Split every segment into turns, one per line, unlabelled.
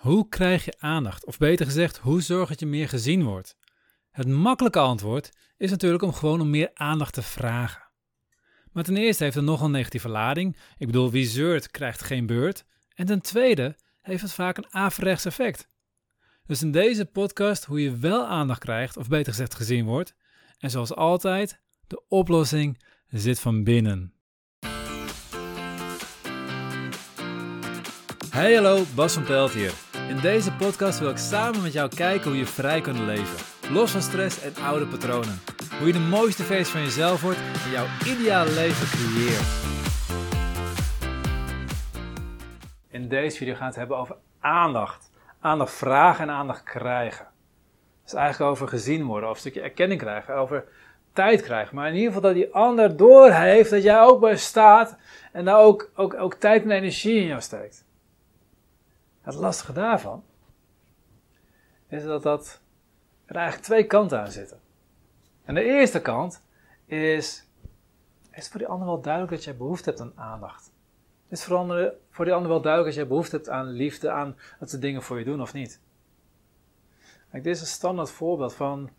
Hoe krijg je aandacht? Of beter gezegd, hoe zorg dat je meer gezien wordt? Het makkelijke antwoord is natuurlijk om gewoon om meer aandacht te vragen. Maar ten eerste heeft het nogal een negatieve lading. Ik bedoel, wie zeurt krijgt geen beurt. En ten tweede heeft het vaak een averechts effect. Dus in deze podcast hoe je wel aandacht krijgt, of beter gezegd gezien wordt. En zoals altijd, de oplossing zit van binnen. Hey hallo, Bas van Pelt hier. In deze podcast wil ik samen met jou kijken hoe je vrij kunt leven. Los van stress en oude patronen. Hoe je de mooiste versie van jezelf wordt en jouw ideale leven creëert. In deze video gaan we het hebben over aandacht. Aandacht vragen en aandacht krijgen. Dus eigenlijk over gezien worden, of een stukje erkenning krijgen, over tijd krijgen. Maar in ieder geval dat die ander doorheeft dat jij ook bestaat en daar ook, ook, ook tijd en energie in jou steekt. Het lastige daarvan is dat, dat er eigenlijk twee kanten aan zitten. En de eerste kant is, is voor die ander wel duidelijk dat jij behoefte hebt aan aandacht? Is voor, voor die ander wel duidelijk dat jij behoefte hebt aan liefde, aan dat ze dingen voor je doen of niet? Dit is een standaard voorbeeld van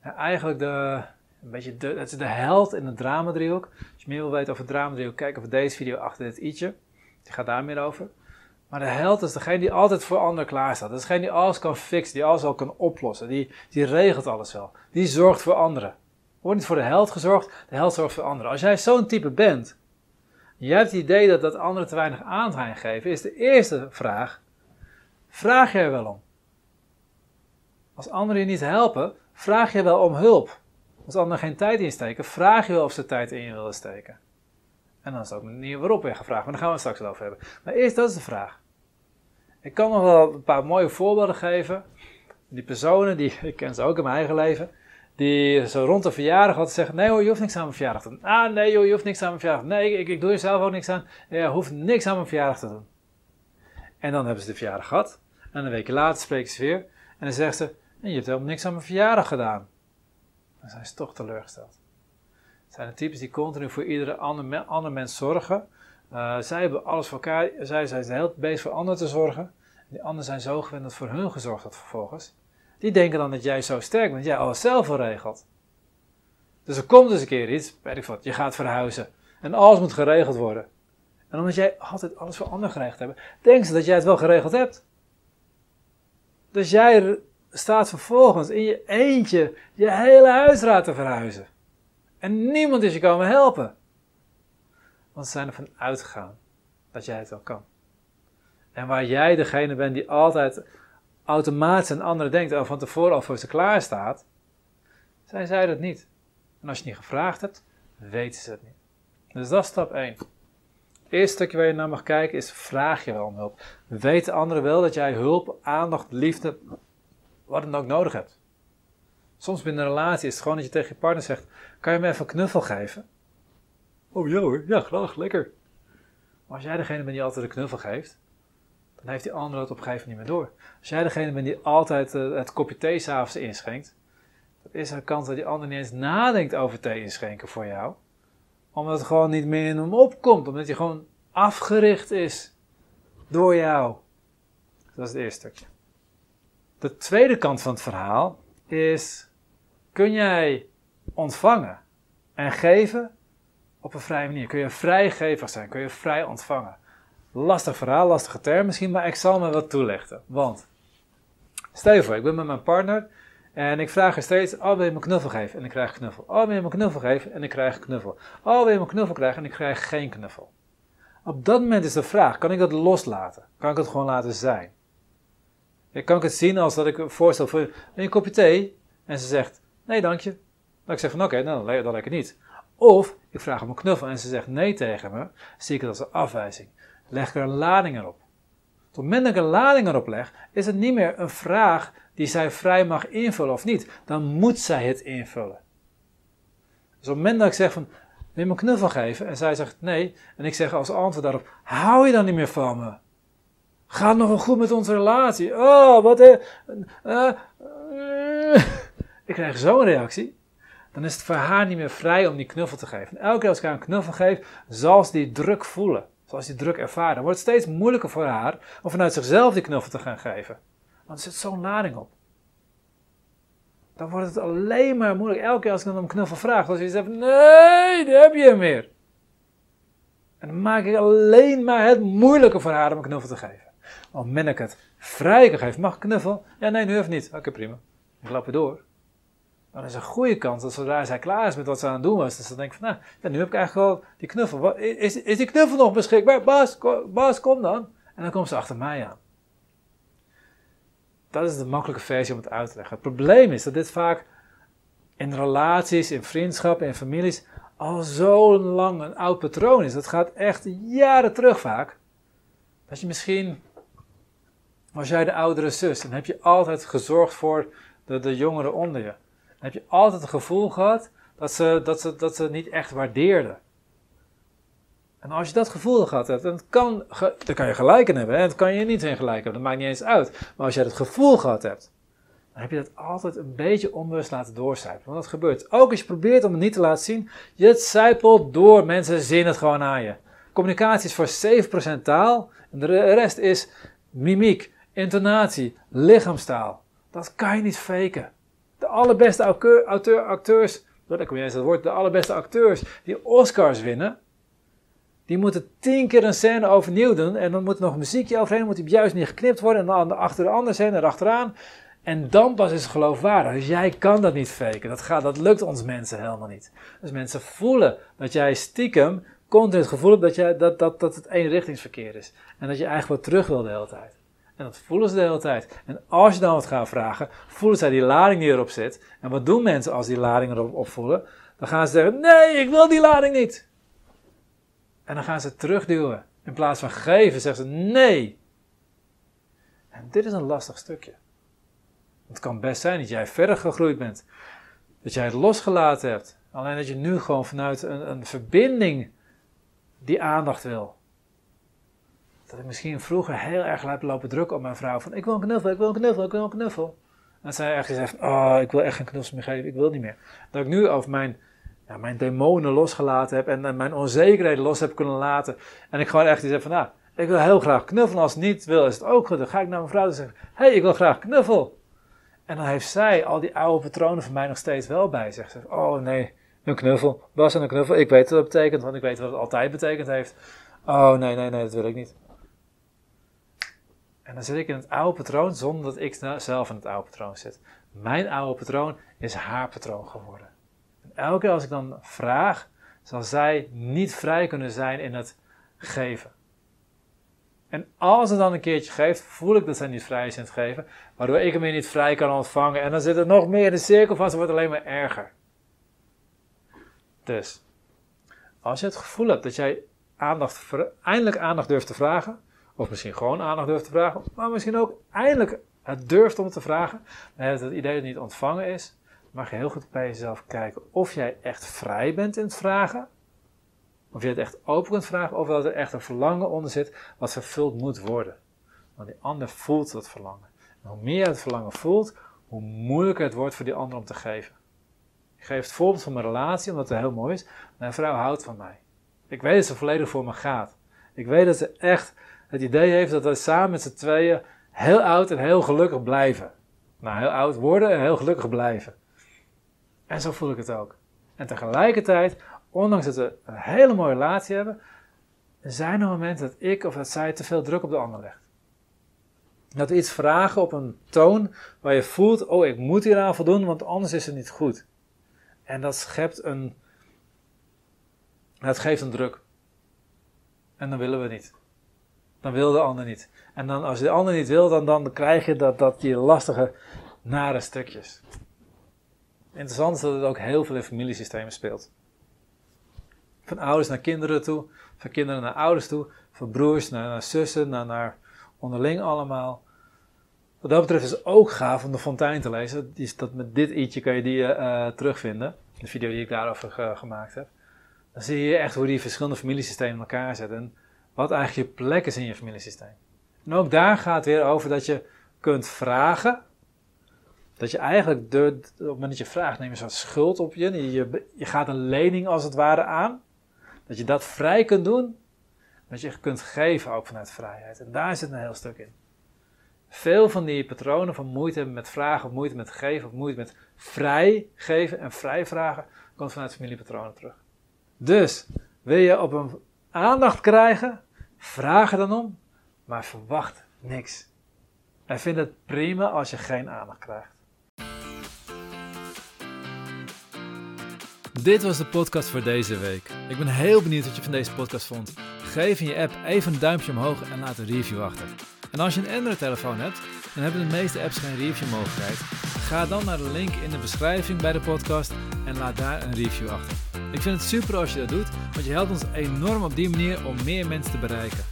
eigenlijk de, een beetje de, het is de held in het dramadriehoek. Als je meer wil weten over het dramadriehoek, kijk over deze video achter dit i'tje. Die gaat daar meer over. Maar de held is degene die altijd voor anderen klaar staat. Dat is degene die alles kan fixen, die alles al kan oplossen. Die, die regelt alles wel. Die zorgt voor anderen. Er wordt niet voor de held gezorgd, de held zorgt voor anderen. Als jij zo'n type bent, jij hebt het idee dat, dat anderen te weinig aandacht geven, is de eerste vraag, vraag jij er wel om? Als anderen je niet helpen, vraag je wel om hulp. Als anderen geen tijd insteken, vraag je wel of ze tijd in je willen steken. En dan is het ook een manier waarop je gevraagd, maar daar gaan we straks wel over hebben. Maar eerst, dat is de vraag. Ik kan nog wel een paar mooie voorbeelden geven. Die personen, die, ik ken ze ook in mijn eigen leven, die zo rond de verjaardag altijd zeggen, nee hoor, je hoeft niks aan mijn verjaardag te doen. Ah, nee joh, je hoeft niks aan mijn verjaardag. Nee, ik, ik doe er zelf ook niks aan. Je hoeft niks aan mijn verjaardag te doen. En dan hebben ze de verjaardag gehad. En een week later spreken ze weer. En dan zeggen ze, je hebt helemaal niks aan mijn verjaardag gedaan. Dan zijn ze toch teleurgesteld. Het zijn de types die continu voor iedere ander, ander mens zorgen. Uh, zij hebben alles voor elkaar. Zij zijn heel bezig voor anderen te zorgen. Die anderen zijn zo gewend dat voor hun gezorgd wordt vervolgens. Die denken dan dat jij zo sterk bent, jij alles zelf regelt. Dus er komt dus een keer iets, weet ik wat, je gaat verhuizen. En alles moet geregeld worden. En omdat jij altijd alles voor anderen geregeld hebt, denken ze dat jij het wel geregeld hebt. Dus jij staat vervolgens in je eentje je hele huisraad te verhuizen. En niemand is je komen helpen. Want ze zijn ervan uitgegaan dat jij het wel kan. En waar jij degene bent die altijd automatisch aan anderen denkt en van tevoren al voor ze klaar staat, zijn zij dat niet. En als je niet gevraagd hebt, weten ze het niet. Dus dat is stap 1. Het eerste stukje waar je naar mag kijken is: vraag je wel om hulp? Weten anderen wel dat jij hulp, aandacht, liefde, wat dan ook nodig hebt? Soms binnen een relatie is het gewoon dat je tegen je partner zegt: Kan je me even een knuffel geven? Oh ja hoor, ja graag, lekker. Maar als jij degene bent die altijd een knuffel geeft, dan heeft die ander het op een gegeven moment niet meer door. Als jij degene bent die altijd uh, het kopje thee s'avonds inschenkt, dan is er een kans dat die ander niet eens nadenkt over thee inschenken voor jou. Omdat het gewoon niet meer in hem opkomt, omdat hij gewoon afgericht is door jou. Dat is het eerste stukje. De tweede kant van het verhaal is, kun jij ontvangen en geven op een vrije manier? Kun je vrijgever zijn? Kun je vrij ontvangen? Lastig verhaal, lastige term misschien, maar ik zal me wat toelichten. Want, stel je voor, ik ben met mijn partner en ik vraag er steeds, oh wil je me knuffel geven? En ik krijg knuffel. Oh wil je me knuffel geven? En ik krijg knuffel. Oh wil je me knuffel krijgen? En ik krijg geen knuffel. Op dat moment is de vraag, kan ik dat loslaten? Kan ik het gewoon laten zijn? Ik kan ik het zien als dat ik voorstel voor een kopje thee en ze zegt, nee dank je. Dan ik zeg van oké, okay, nou, dan lekker niet. Of ik vraag om een knuffel en ze zegt nee tegen me, zie ik het als een afwijzing. Leg er een lading erop. Op het moment dat ik een lading erop leg, is het niet meer een vraag die zij vrij mag invullen of niet. Dan moet zij het invullen. Dus op het moment dat ik zeg van, wil je me een knuffel geven? En zij zegt nee. En ik zeg als antwoord daarop, hou je dan niet meer van me? Gaat nog wel goed met onze relatie? Oh, wat... Uh, uh, ik krijg zo'n reactie dan is het voor haar niet meer vrij om die knuffel te geven. elke keer als ik haar een knuffel geef, zal ze die druk voelen. Zoals die druk ervaren, wordt het steeds moeilijker voor haar om vanuit zichzelf die knuffel te gaan geven. Want er zit zo'n lading op. Dan wordt het alleen maar moeilijk. Elke keer als ik dan om knuffel vraag, zeg je nee, daar heb je hem weer. En dan maak ik alleen maar het moeilijker voor haar om een knuffel te geven. Op het ik het vrij kan geven, mag knuffel? Ja, nee, nu even niet. Oké, prima. Ik loop er door. Dan is een goede kans dat zodra zij klaar is met wat ze aan het doen was, dat ze denkt van, nou, nu heb ik eigenlijk wel die knuffel. Is, is die knuffel nog beschikbaar? Bas, Bas, kom dan. En dan komt ze achter mij aan. Dat is de makkelijke versie om het uit te leggen. Het probleem is dat dit vaak in relaties, in vriendschappen, in families al zo lang een oud patroon is. Dat gaat echt jaren terug vaak. Dat je misschien, was jij de oudere zus, dan heb je altijd gezorgd voor de, de jongeren onder je. Heb je altijd het gevoel gehad dat ze, dat ze, dat ze niet echt waardeerden. En als je dat gevoel gehad hebt, dan kan, dan kan je gelijk in hebben. Hè? Dan kan je niet in gelijk hebben, dat maakt niet eens uit. Maar als je het gevoel gehad hebt, dan heb je dat altijd een beetje onbewust laten doorcijpelen. Want dat gebeurt. Ook als je probeert om het niet te laten zien, je het zijpelt door. Mensen zien het gewoon aan je. Communicatie is voor 7% taal en de rest is mimiek, intonatie, lichaamstaal. Dat kan je niet faken. Allerbeste auteur, acteurs, dat eens dat woord, de allerbeste acteurs die Oscars winnen, die moeten tien keer een scène overnieuw doen en dan moet er nog muziekje overheen, moet die juist niet geknipt worden en dan achter de andere scène erachteraan. En dan pas is het geloofwaardig. Dus jij kan dat niet faken. Dat, gaat, dat lukt ons mensen helemaal niet. Dus mensen voelen dat jij stiekem continu het gevoel dat, jij, dat, dat, dat het eenrichtingsverkeer is. En dat je eigenlijk wat terug wil de hele tijd. En dat voelen ze de hele tijd. En als je dan wat gaat vragen, voelen zij die lading die erop zit. En wat doen mensen als die lading erop opvoelen? Dan gaan ze zeggen, nee, ik wil die lading niet. En dan gaan ze terugduwen. In plaats van geven, zeggen ze nee. En dit is een lastig stukje. Het kan best zijn dat jij verder gegroeid bent. Dat jij het losgelaten hebt. Alleen dat je nu gewoon vanuit een, een verbinding die aandacht wil. Dat ik misschien vroeger heel erg heb lopen drukken op mijn vrouw. Van ik wil een knuffel, ik wil een knuffel, ik wil een knuffel. En zij echt gezegd, oh ik wil echt geen knuffel meer geven, ik wil niet meer. Dat ik nu over mijn, ja, mijn demonen losgelaten heb en, mijn onzekerheden los heb kunnen laten. En ik gewoon echt zeg van, nou, ik wil heel graag knuffelen. Als het niet wil, is het ook goed. Dan ga ik naar mijn vrouw en zeg, hé, hey, ik wil graag knuffel. En dan heeft zij al die oude patronen van mij nog steeds wel bij. Zegt, oh nee, een knuffel. Bas en een knuffel. Ik weet wat dat betekent, want ik weet wat het altijd betekend heeft. Oh nee, nee, nee, dat wil ik niet. En dan zit ik in het oude patroon zonder dat ik zelf in het oude patroon zit. Mijn oude patroon is haar patroon geworden. En elke keer als ik dan vraag, zal zij niet vrij kunnen zijn in het geven. En als ze dan een keertje geeft, voel ik dat zij niet vrij is in het geven, waardoor ik hem weer niet vrij kan ontvangen. En dan zit er nog meer in de cirkel vast, het wordt alleen maar erger. Dus, als je het gevoel hebt dat jij aandacht, eindelijk aandacht durft te vragen, of misschien gewoon aandacht durft te vragen, maar misschien ook eindelijk het durft om te vragen, dan het idee dat het niet ontvangen is, mag je heel goed bij jezelf kijken of jij echt vrij bent in het vragen, of je het echt open kunt vragen, of dat er echt een verlangen onder zit wat vervuld moet worden. Want die ander voelt dat verlangen. En hoe meer je het verlangen voelt, hoe moeilijker het wordt voor die ander om te geven. Ik geef het voorbeeld van mijn relatie, omdat het heel mooi is. Mijn vrouw houdt van mij. Ik weet dat ze volledig voor me gaat. Ik weet dat ze echt het idee heeft dat we samen met z'n tweeën heel oud en heel gelukkig blijven. Nou, heel oud worden en heel gelukkig blijven. En zo voel ik het ook. En tegelijkertijd, ondanks dat we een hele mooie relatie hebben, zijn er momenten dat ik of dat zij te veel druk op de ander legt. Dat we iets vragen op een toon waar je voelt, oh ik moet hieraan voldoen, want anders is het niet goed. En dat schept een, het geeft een druk. En dan willen we niet. Dan wil de ander niet. En dan, als de ander niet wil, dan, dan krijg je dat, dat die lastige, nare stukjes. Interessant is dat het ook heel veel in familiesystemen speelt. Van ouders naar kinderen toe, van kinderen naar ouders toe, van broers naar, naar zussen, naar, naar onderling allemaal. Wat dat betreft is het ook gaaf om de fontein te lezen. Is dat met dit i'tje kan je die uh, terugvinden. De video die ik daarover gemaakt heb. Dan zie je echt hoe die verschillende familiesystemen in elkaar zetten. En wat eigenlijk je plek is in je familiesysteem. En ook daar gaat het weer over dat je kunt vragen. Dat je eigenlijk, de, op het moment dat je vraagt, neem je zo'n schuld op je. je. Je gaat een lening als het ware aan. Dat je dat vrij kunt doen. Dat je kunt geven ook vanuit vrijheid. En daar zit een heel stuk in. Veel van die patronen van moeite hebben met vragen, of moeite met geven, of moeite met vrij geven en vrij vragen, komt vanuit familiepatronen terug. Dus, wil je op een aandacht krijgen, vraag er dan om, maar verwacht niks. En vind het prima als je geen aandacht krijgt. Dit was de podcast voor deze week. Ik ben heel benieuwd wat je van deze podcast vond. Geef in je app even een duimpje omhoog en laat een review achter. En als je een Android-telefoon hebt, dan hebben de meeste apps geen review-mogelijkheid. Ga dan naar de link in de beschrijving bij de podcast en laat daar een review achter. Ik vind het super als je dat doet, want je helpt ons enorm op die manier om meer mensen te bereiken.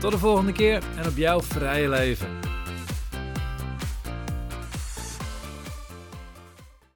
Tot de volgende keer en op jouw vrije leven.